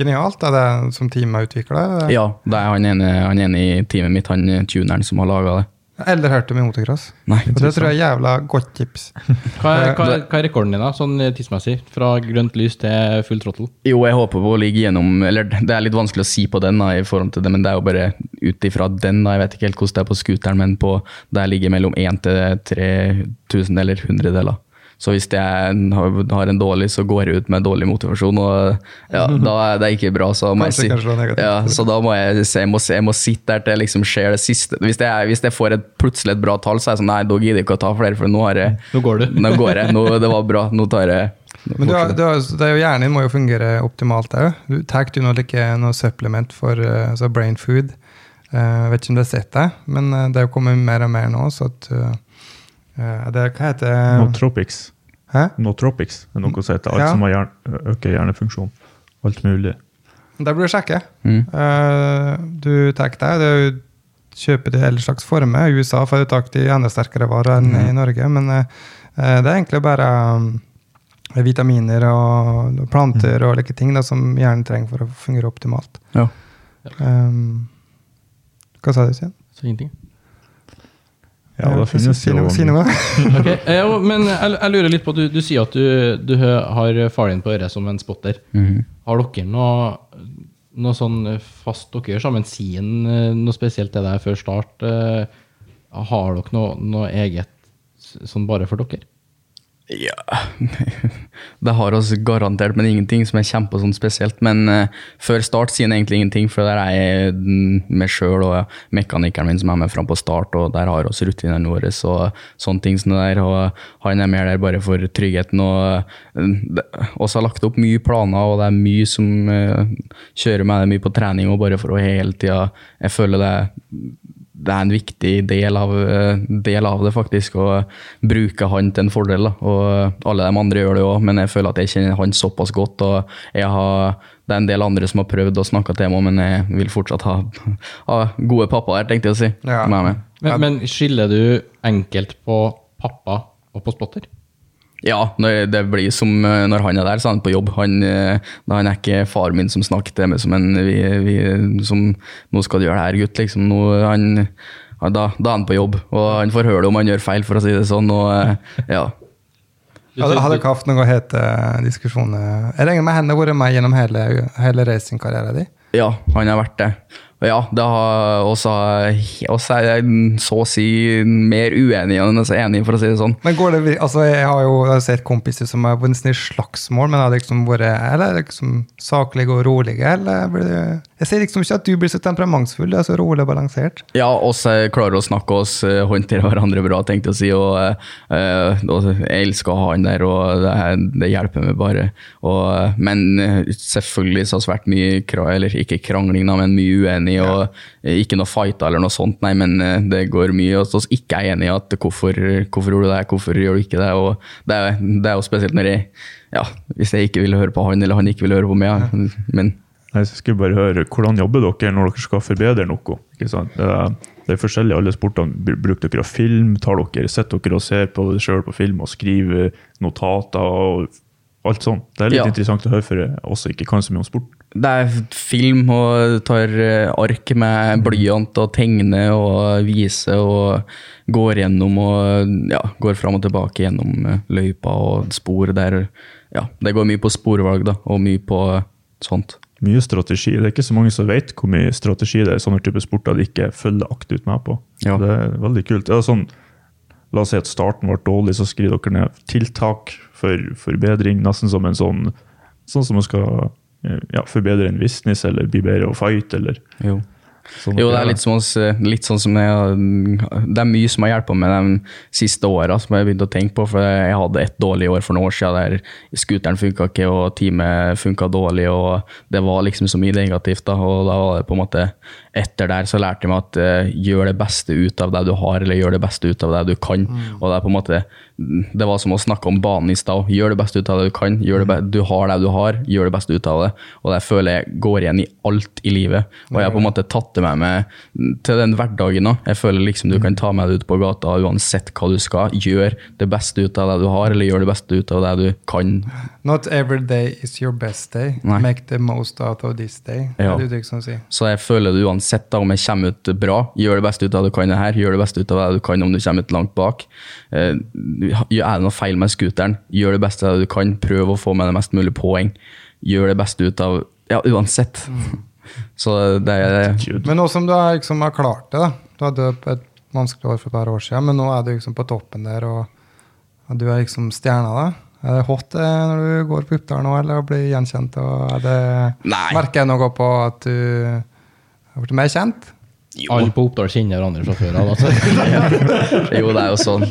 Genialt. Er det som teamet utvikla? Ja, det er han ene, han ene i teamet mitt, han eh, tuneren som har laga det. Eller hørt om i motocross. Nei. Og det tror jeg er jævla godt tips. Hva er, hva, er, hva er rekorden din, da, sånn tidsmessig? Fra grønt lys til full trottel? Jo, jeg håper på å ligge gjennom Eller det er litt vanskelig å si på den, da, i forhold til det, men det er jo bare ut ifra den. da, Jeg vet ikke helt hvordan det er på scooteren, men på, der ligger mellom 1 til 3000 eller 100 deler. Så hvis jeg har har en dårlig, så går jeg ut med dårlig motivasjon, og ja, da er det ikke bra. Så, må jeg si, det ja, så da må jeg, jeg, må, jeg må sitte der til jeg liksom ser det siste. Hvis jeg, hvis jeg får et plutselig et bra tall, så er jeg sånn Nei, da gidder jeg ikke å ta flere, for nå har jeg Nå går du. Nå går jeg. Nå, det var bra. Nå tar jeg Men du har, du har, det er jo hjernen din må jo fungere optimalt òg. Du tar du noe, like, noe supplement for eh, altså brain food. Eh, Jeg vet ikke om du har sett det, men eh, det er jo kommet mer og mer nå. så at eh, det, Hva heter det? Nootropics. Hæ? Nootropics er noe som heter alt Ja. som har hjern, øker hjernefunksjon. Alt mulig. Det burde du sjekke. Mm. Eh, du tar deg det er kjøper det i alle slags former. I USA får du tak i enda sterkere varer enn i Norge, men eh, eh, det er egentlig bare vitaminer og planter og like ting da, som hjernen trenger for å fungere optimalt. Ja. Um, hva sa du, Stian? Så ingenting. Ja, det finnes si jo. Si noe. okay. eh, men jeg, jeg lurer litt på, du, du sier at du, du har far din på øret som en spotter. Mhm. Har dere noe, noe sånn fast Dere gjør sammen Sier han noe spesielt til deg før start? eh, Har dere noe, noe eget sånn bare for dere? Ja Det har oss garantert, men ingenting som kommer på sånn spesielt. Men uh, før start sier han egentlig ingenting, for der er jeg mm, meg sjøl og mekanikeren min som er med fram på start, og der har oss rutinene våre og sånne ting som der. Og han er mer der bare for tryggheten. Og uh, oss har lagt opp mye planer, og det er mye som uh, kjører med det mye på trening, og bare for å hele tida Jeg føler det det er en viktig del av, eh, del av det, faktisk, å bruke han til en fordel. Da. Og alle de andre gjør det òg, men jeg føler at jeg kjenner han såpass godt. og jeg har, Det er en del andre som har prøvd å snakke til meg, men jeg vil fortsatt ha, ha gode pappaer, tenkte jeg å si. Ja. Med meg. Men, men skiller du enkelt på pappa og på spotter? Ja, det blir som eh, når han er der, så er han på jobb. Han, eh, han er ikke far min som snakker til meg som en vi, vi, som, 'Nå skal du gjøre det her, gutt'. liksom. Nå, han, da, da er han på jobb, og han får høre det om han gjør feil, for å si det sånn. og eh, ja. Hadde dere hatt noen hete diskusjoner? Jeg regner med henne har vært med gjennom hele, hele racingkarrieren din? Ja, han har vært det. Ja, det har også, er jeg så å si mer uenig enn jeg er enig, for å si det sånn. Men går det, altså Jeg har jo jeg har sett kompiser som har vært i slagsmål, men har det liksom vært eller liksom saklige og rolige? Eller blir det, jeg ser liksom ikke at du blir så temperamentsfull, du er så rolig og balansert. Ja, oss eh, klarer å snakke oss, eh, håndtere hverandre bra, tenkte jeg å si. Og, eh, og jeg elsker å ha han der, og det, det hjelper meg bare. Og, men selvfølgelig så har det vært mye eller ikke krangling, men mye uenig. Og eh, ikke noe fight eller noe sånt, nei, men eh, det går mye. Og så ikke er enig i at hvorfor, hvorfor gjorde du det, hvorfor gjør du ikke det? Og det, er, det er jo spesielt når jeg ja, hvis jeg ikke ville høre på han, eller han ikke ville høre på meg. Men Jeg skulle bare høre, Hvordan jobber dere når dere skal forbedre noe? Ikke sant? Det er, forskjellig alle sportene. Bruker dere film? Tar dere, Sitter dere og ser på det sjøl på film og skriver notater? og alt sånt? Det er litt Ja. interessant å høre for jeg også ikke kan så mye om sport. Det er film og tar eh, ark med blyant og tegner og viser og går gjennom og ja, går fram og tilbake gjennom eh, løypa og spor der. Ja, det går mye på sporvalg da, og mye på sånt. Mye strategi. Det er ikke så mange som vet hvor mye strategi det er i sånne typer sporter de ikke følger aktivt med på. Ja. Det er veldig kult. Det er sånn, la oss si at starten ble dårlig, så skriver dere ned tiltak for forbedring, nesten som en sånn Sånn som man skal eh, ja, forbedre en business eller bli bedre å fight. eller Jo. sånn Jo, det er litt, som oss, eh, litt sånn som jeg, Det er mye som har hjulpet meg de siste åra, som jeg begynte å tenke på. For jeg hadde et dårlig år for noen år siden der scooteren funka ikke og teamet funka dårlig. og Det var liksom så mye negativt. da, og da var det på en måte Etter der så lærte jeg meg at uh, gjør det beste ut av det du har, eller gjør det beste ut av det du kan. Og det er på en måte Det var som å snakke om banen i stad. Gjør det beste ut av det du kan. Det be du har det du har, gjør det beste ut av det. Og det føler jeg går igjen i alt i livet. Og jeg har på en måte tatt det med meg til den hverdagen òg. Jeg føler liksom du kan ta med det ut på gata uansett hva du skal. Gjør det beste ut av det du har, eller gjør det beste ut av det du kan. Not every day is your best day. Nei. Make the most out of this day. Ja. Det er det du liksom sier. Så jeg føler det uansett da, om jeg kommer ut bra, gjør det beste ut av det du kan det her, gjør det beste ut av det du kan om du kommer ut langt bak. Eh, er det noe feil med scooteren, gjør det beste av det du kan, prøv å få med det mest mulig poeng. Gjør det beste ut av Ja, uansett. Så det er Men nå som du har, liksom, har klart det, da. Du hadde et vanskelig år for et par år siden, men nå er du liksom på toppen der, og, og du er liksom stjerna, da. Er det hot eh, når du går på Oppdal nå, eller blir gjenkjent? Og er det, Nei. Merker jeg noe på at du har blitt mer kjent? Alle på Oppdal kjenner hverandre fra før av. Altså. Jo, det er jo sånn.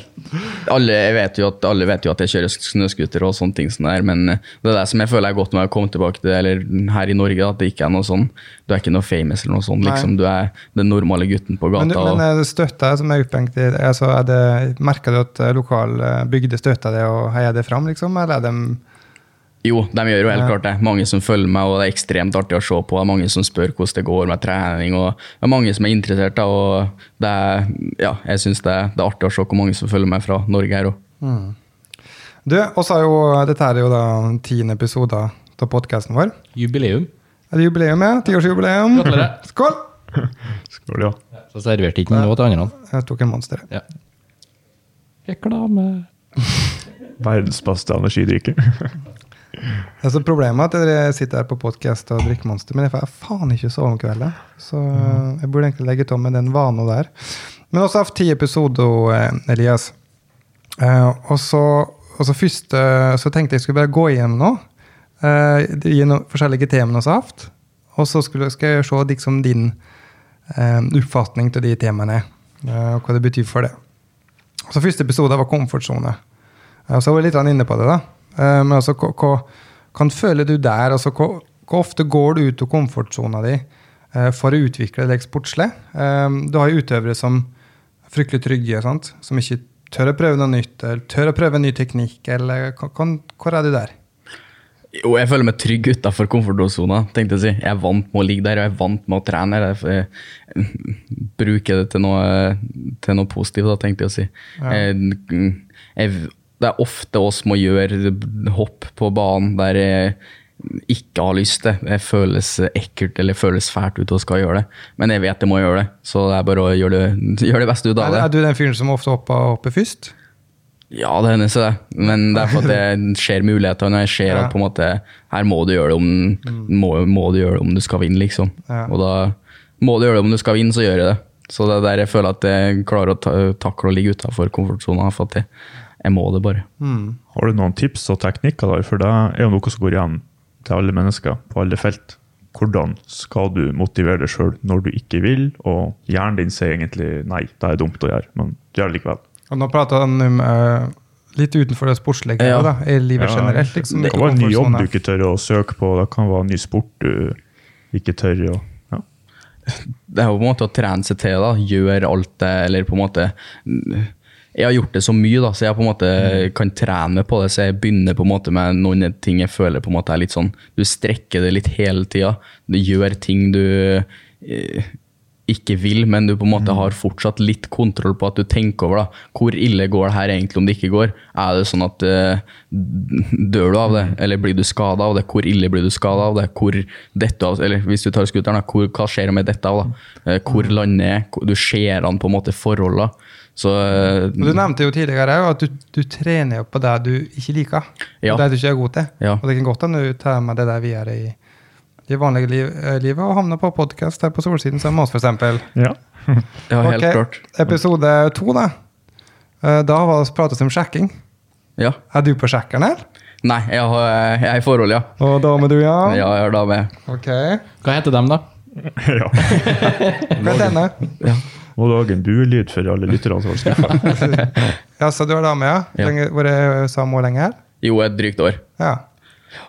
Alle vet jo at, alle vet jo at jeg kjører snøscooter og sånne ting, sånn der, men det er det som jeg føler er godt med å komme tilbake til eller her i Norge. At det ikke er noe sånn, Du er ikke noe famous eller noe sånt. Liksom, Du er den normale gutten på gata. men og, er støtta som er opphengt i altså er Merker du at eh, lokal eh, bygde støtter det og heier det fram, liksom? Eller er de jo, de gjør jo helt klart det. Mange som følger meg, og det er ekstremt artig å se på. Det er mange som spør hvordan det går med trening, og det er mange som er interessert. Da, og det er, ja, jeg syns det, det er artig å se hvor mange som følger meg fra Norge her òg. Du, og så er jo dette er jo da tiende episode av podkasten vår. Jubileum. Er det jubileum, ja? Tiårsjubileum. Skål! Skål, ja. Så serverte ikke noe til andre. Jeg tok en monster. Ja. Reklame. Verdens beste energidrikke. Altså, problemet er at dere sitter her på podkast og drikker Monster, men jeg får faen ikke sove om kvelden. Så eh, jeg burde egentlig legge av med den vanen der. Men også hatt ti episoder, eh, Elias. Eh, og så, først eh, så tenkte jeg skulle bare gå igjennom nå. gjennom forskjellige temaer vi har hatt. Og så skulle, skal jeg se liksom din eh, oppfatning til de temaene, eh, og hva det betyr for det. Så Første episode var komfortsone. Eh, så var jeg litt inne på det. da. Eh, men altså, hva, hva kan føler du der? altså Hvor hvor ofte går du ut av komfortsona di eh, for å utvikle deg sportslig? Eh, du har jo utøvere som er fryktelig trygge, sant? som ikke tør å prøve noe nytt, eller tør å prøve en ny teknikk. eller kan, Hvor er du der? Jo, jeg føler meg trygg utafor komfortsona. tenkte jeg å si. Jeg er vant med å ligge der, og jeg er vant med å trene. Jeg bruker det til noe, til noe positivt, da, tenkte jeg å si. Jeg, jeg, det er ofte oss må gjøre hopp på banen der jeg ikke har lyst til. Det føles ekkelt eller føles fælt ut og skal gjøre det. Men jeg vet jeg må gjøre det, så det er bare å gjøre det, gjøre det beste ut av det. er du den fyren som ofte hopper, hopper først? Ja, det hender seg det. Men det er for at det skjer muligheter når jeg ser Ja. at på en måte, her må du gjøre det om, må, må du gjøre det om du skal vinne, liksom. Ja. Og da må du gjøre det om du skal vinne, så gjør jeg det. Så det er der jeg føler at jeg klarer å ta, takle å ligge utenfor komfortsona. For at jeg, jeg må det bare. Har du noen tips og teknikker der? For det er jo noe som går igjen til alle mennesker på alle felt. Hvordan skal du motivere deg sjøl når du ikke vil, og hjernen din sier egentlig nei, det er dumt å gjøre, men gjør det likevel. Og nå prater han om uh, litt utenfor det sportslige, Ja. da, i livet Ja. generelt. liksom. Det kan være en ny jobb du ikke tør å søke på, det kan være en ny sport du ikke tør å ja. Det er jo på en måte å trene seg til, da. Gjøre alt det, eller på en måte Jeg har gjort det så mye, da, så jeg på en måte kan trene på det. Så jeg begynner på en måte med noen ting jeg føler på en måte er litt sånn Du strekker det litt hele tida. Du gjør ting du eh, ikke vil, men du på en måte har fortsatt litt kontroll på at du tenker over da, hvor ille går det her egentlig om det ikke går. Er det sånn at eh, dør du av det, eller blir du skada av det? Hvor ille blir du skada av det? Hvor dette av, eller hvis du tar skuteren, da, hvor, hva skjer med dette av? da? Eh, Hvor lander jeg? Du ser an på en måte forholdene. Så eh, Og Du nevnte jo tidligere at du, du trener på det du ikke liker. Ja. Det du ikke er god til. Ja. Og det kan godt hende du tar med det der videre i det vanlige liv, eh, livet og havner på podkast her på Solsiden sammen med oss, f.eks. ja. ja, helt okay. klart. Episode to, da. Eh, Da var det prates om sjekking. Ja. Er du på sjekkeren, eller? Nei, jeg, har, jeg er i forhold, ja. Og dame, du, ja? Ja, jeg har dame. Okay. Hva heter dem, da? ja. Hva er denne? Må lage en buelyd for alle lytterne som har skuffa. Ja, så du har dame, ja? Ja. Lenge, Hvor er samme år lenge her? Jo, et drygt år. Ja.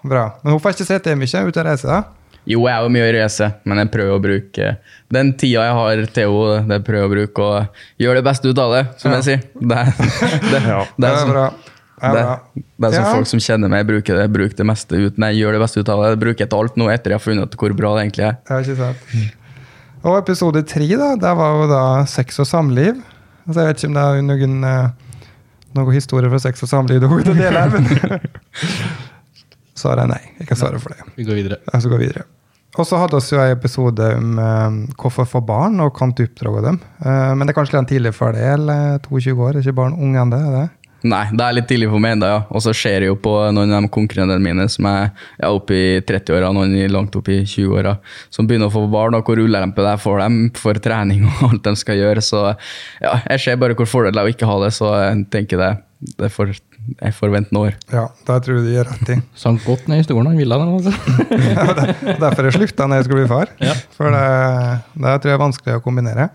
Bra. Men hun får ikke sett det mye ute og reise, da? Jo, jeg er jo mye å reise, men jeg prøver å bruke den tida jeg har til henne, det prøver jeg å bruke og gjøre det beste ut av det, som Ja. jeg sier. Det, er- det, Ja. det er er som. Det er det, bra. det er som Ja. folk som kjenner meg, bruker det, bruker det meste ut. Nei, gjør det beste ut av det. Det bruker jeg til alt nå etter jeg har funnet ut hvor bra det egentlig er. Ja, ikke sant. Og episode tre, da, der var jo da sex og samliv. Altså, jeg vet ikke om det er noen, eh, noen historier fra sex og samliv du vil dele her, men Svaret er nei. Jeg kan svare for det. Vi går videre. Altså, går videre. Og så hadde vi en episode om eh, hvorfor få barn, og kan du oppdra dem. Eh, men det er kanskje litt tidlig for det, eller 22 år, er ikke barn unge ennå? Det? Nei, det er litt tidlig for meg ennå, ja. Og så ser jeg jo på noen av de konkurrentene mine som er ja, oppe i 30-åra, noen langt opp i 20-åra, som begynner å få barn, og hvor ulempe det er for dem for trening og alt de skal gjøre. Så ja, jeg ser bare hvor fordel det er å ikke ha det, så jeg tenker det, det er for, jeg forventer år. Ja, det tror jeg du gjør rett i. Sank godt ned i stolen, han ville den. altså. Og Derfor jeg slutta når jeg skulle bli far. For det, det tror jeg er vanskelig å kombinere.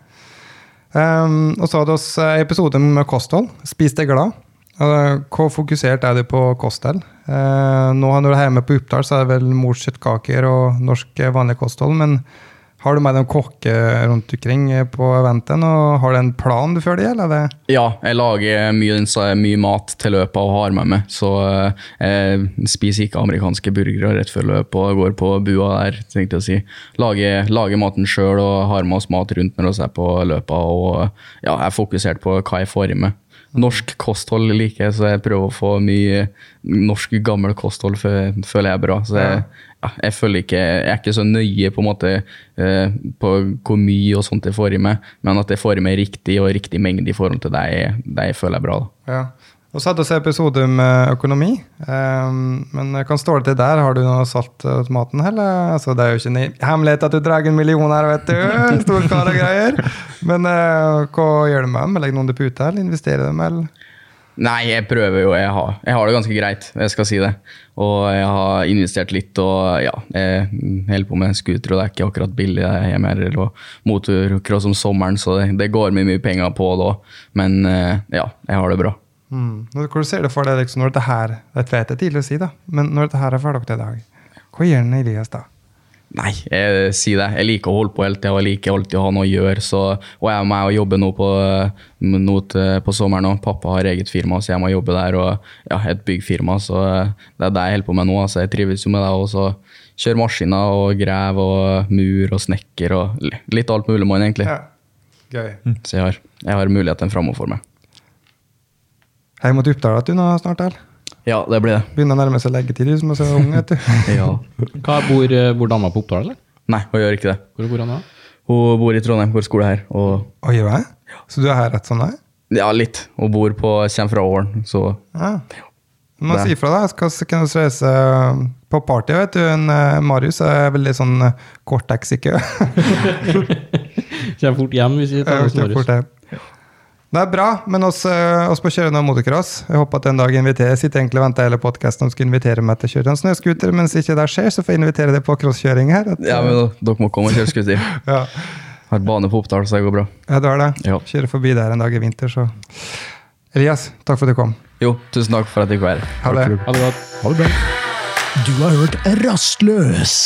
Um, og så hadde vi en episode med kosthold. Spis deg glad. Hvor fokusert er du på kosthold? Uh, nå når du er hjemme på Oppdal, så er det vel mors kjøttkaker og norsk eh, vanlig kosthold. Men har du med deg en kokke rundt omkring eh, på eventen? Og har du en plan du følger, eller? er Ja, jeg lager mye, mye mat til løpet og har med meg, så eh, jeg spiser ikke amerikanske burgere rett før løpet og går på bua der, tenkte jeg å si. Lager, lager maten sjøl og har med oss mat rundt når vi er på løpet, og ja, er fokusert på hva jeg får i meg. Norsk kosthold liker jeg, så jeg prøver å få mye norsk gammel kosthold, føler jeg er bra. Så jeg, ja, jeg føler ikke, jeg er ikke så nøye på en måte eh, på hvor mye og sånt jeg får i meg, men at jeg får i meg riktig og riktig mengde i forhold til det jeg, det jeg føler er bra. Da. Ja. Og så hadde vi episode om eh, økonomi. Um, men kan stå det til der? Har du noe salt i maten, eller? Altså, det er jo ikke en hemmelighet at du drar en million her, vet du. Stor kar og greier. Men uh, hva gjør du med dem? Legger noen til pute, ute, eller investerer dem, eller? Nei, jeg prøver jo. Jeg har, jeg har det ganske greit, jeg skal si det. Og jeg har investert litt, og ja, jeg holder på med scooter, og det er ikke akkurat billig det er hjemme her. Og motocross om sommeren, så det, det går mye, mye penger på det òg. Men eh, ja, jeg har det bra. Mm. Hvordan ser du for deg liksom, når dette her Det vet jeg tidlig å si, da. Men når dette her er ferdig til i dag, hva gjør den Elias da? Nei, jeg sier det. Jeg liker å holde på hele tida og jeg liker alltid å ha noe å gjøre. Så, og jeg må jobbe nå på, nå til- på sommeren òg. Pappa har eget firma, så jeg må jobbe der. Og ja, et byggfirma, så det er det jeg holder på med nå. Altså, jeg trives jo med det. Og så kjøre maskiner og grave og mur og snekker og litt alt mulig mann, egentlig. Ja. Gøy. Så jeg har, jeg har muligheten framover for meg. Hei mot Oppdal at du nå snart, eller? Ja, det blir det. Begynner å nærme seg leggetid, du som er så ung, vet du. Ja. Hva Bor, eh, bor dama på Oppdal, eller? Nei, hun gjør ikke det. Hvor bor han da? Hun bor i Trondheim, går skole her. Og Oi, hva? Så du er her rett sånn, da? ja, litt. Hun bor på, kommer fra Åren, så Ja. Du må si fra, da. Skal skal du reise på party. vet du. En, eh, Marius er veldig sånn uh, Cortex, ikke? Kommer fort hjem hvis vi tar oss Marius. det er. Det er bra, men oss, eh, oss på kjøre noe motocross. Jeg håper at en dag inviterer, jeg sitter egentlig og venter hele podkasten du skal invitere meg til å kjøre en snøscooter. Mens ikke det skjer, så får jeg invitere deg på crosskjøring her. At, ja, men dere må komme og kjøre scooter. ja. Har bane på Oppdal, så det går bra. ja, du har det. Ja. Kjører forbi der en dag i vinter, så Elias, takk for at du kom. Jo, tusen takk for at jeg fikk være her. Ha det. Ha det godt. Ha det bra. Du har hørt Rastløs.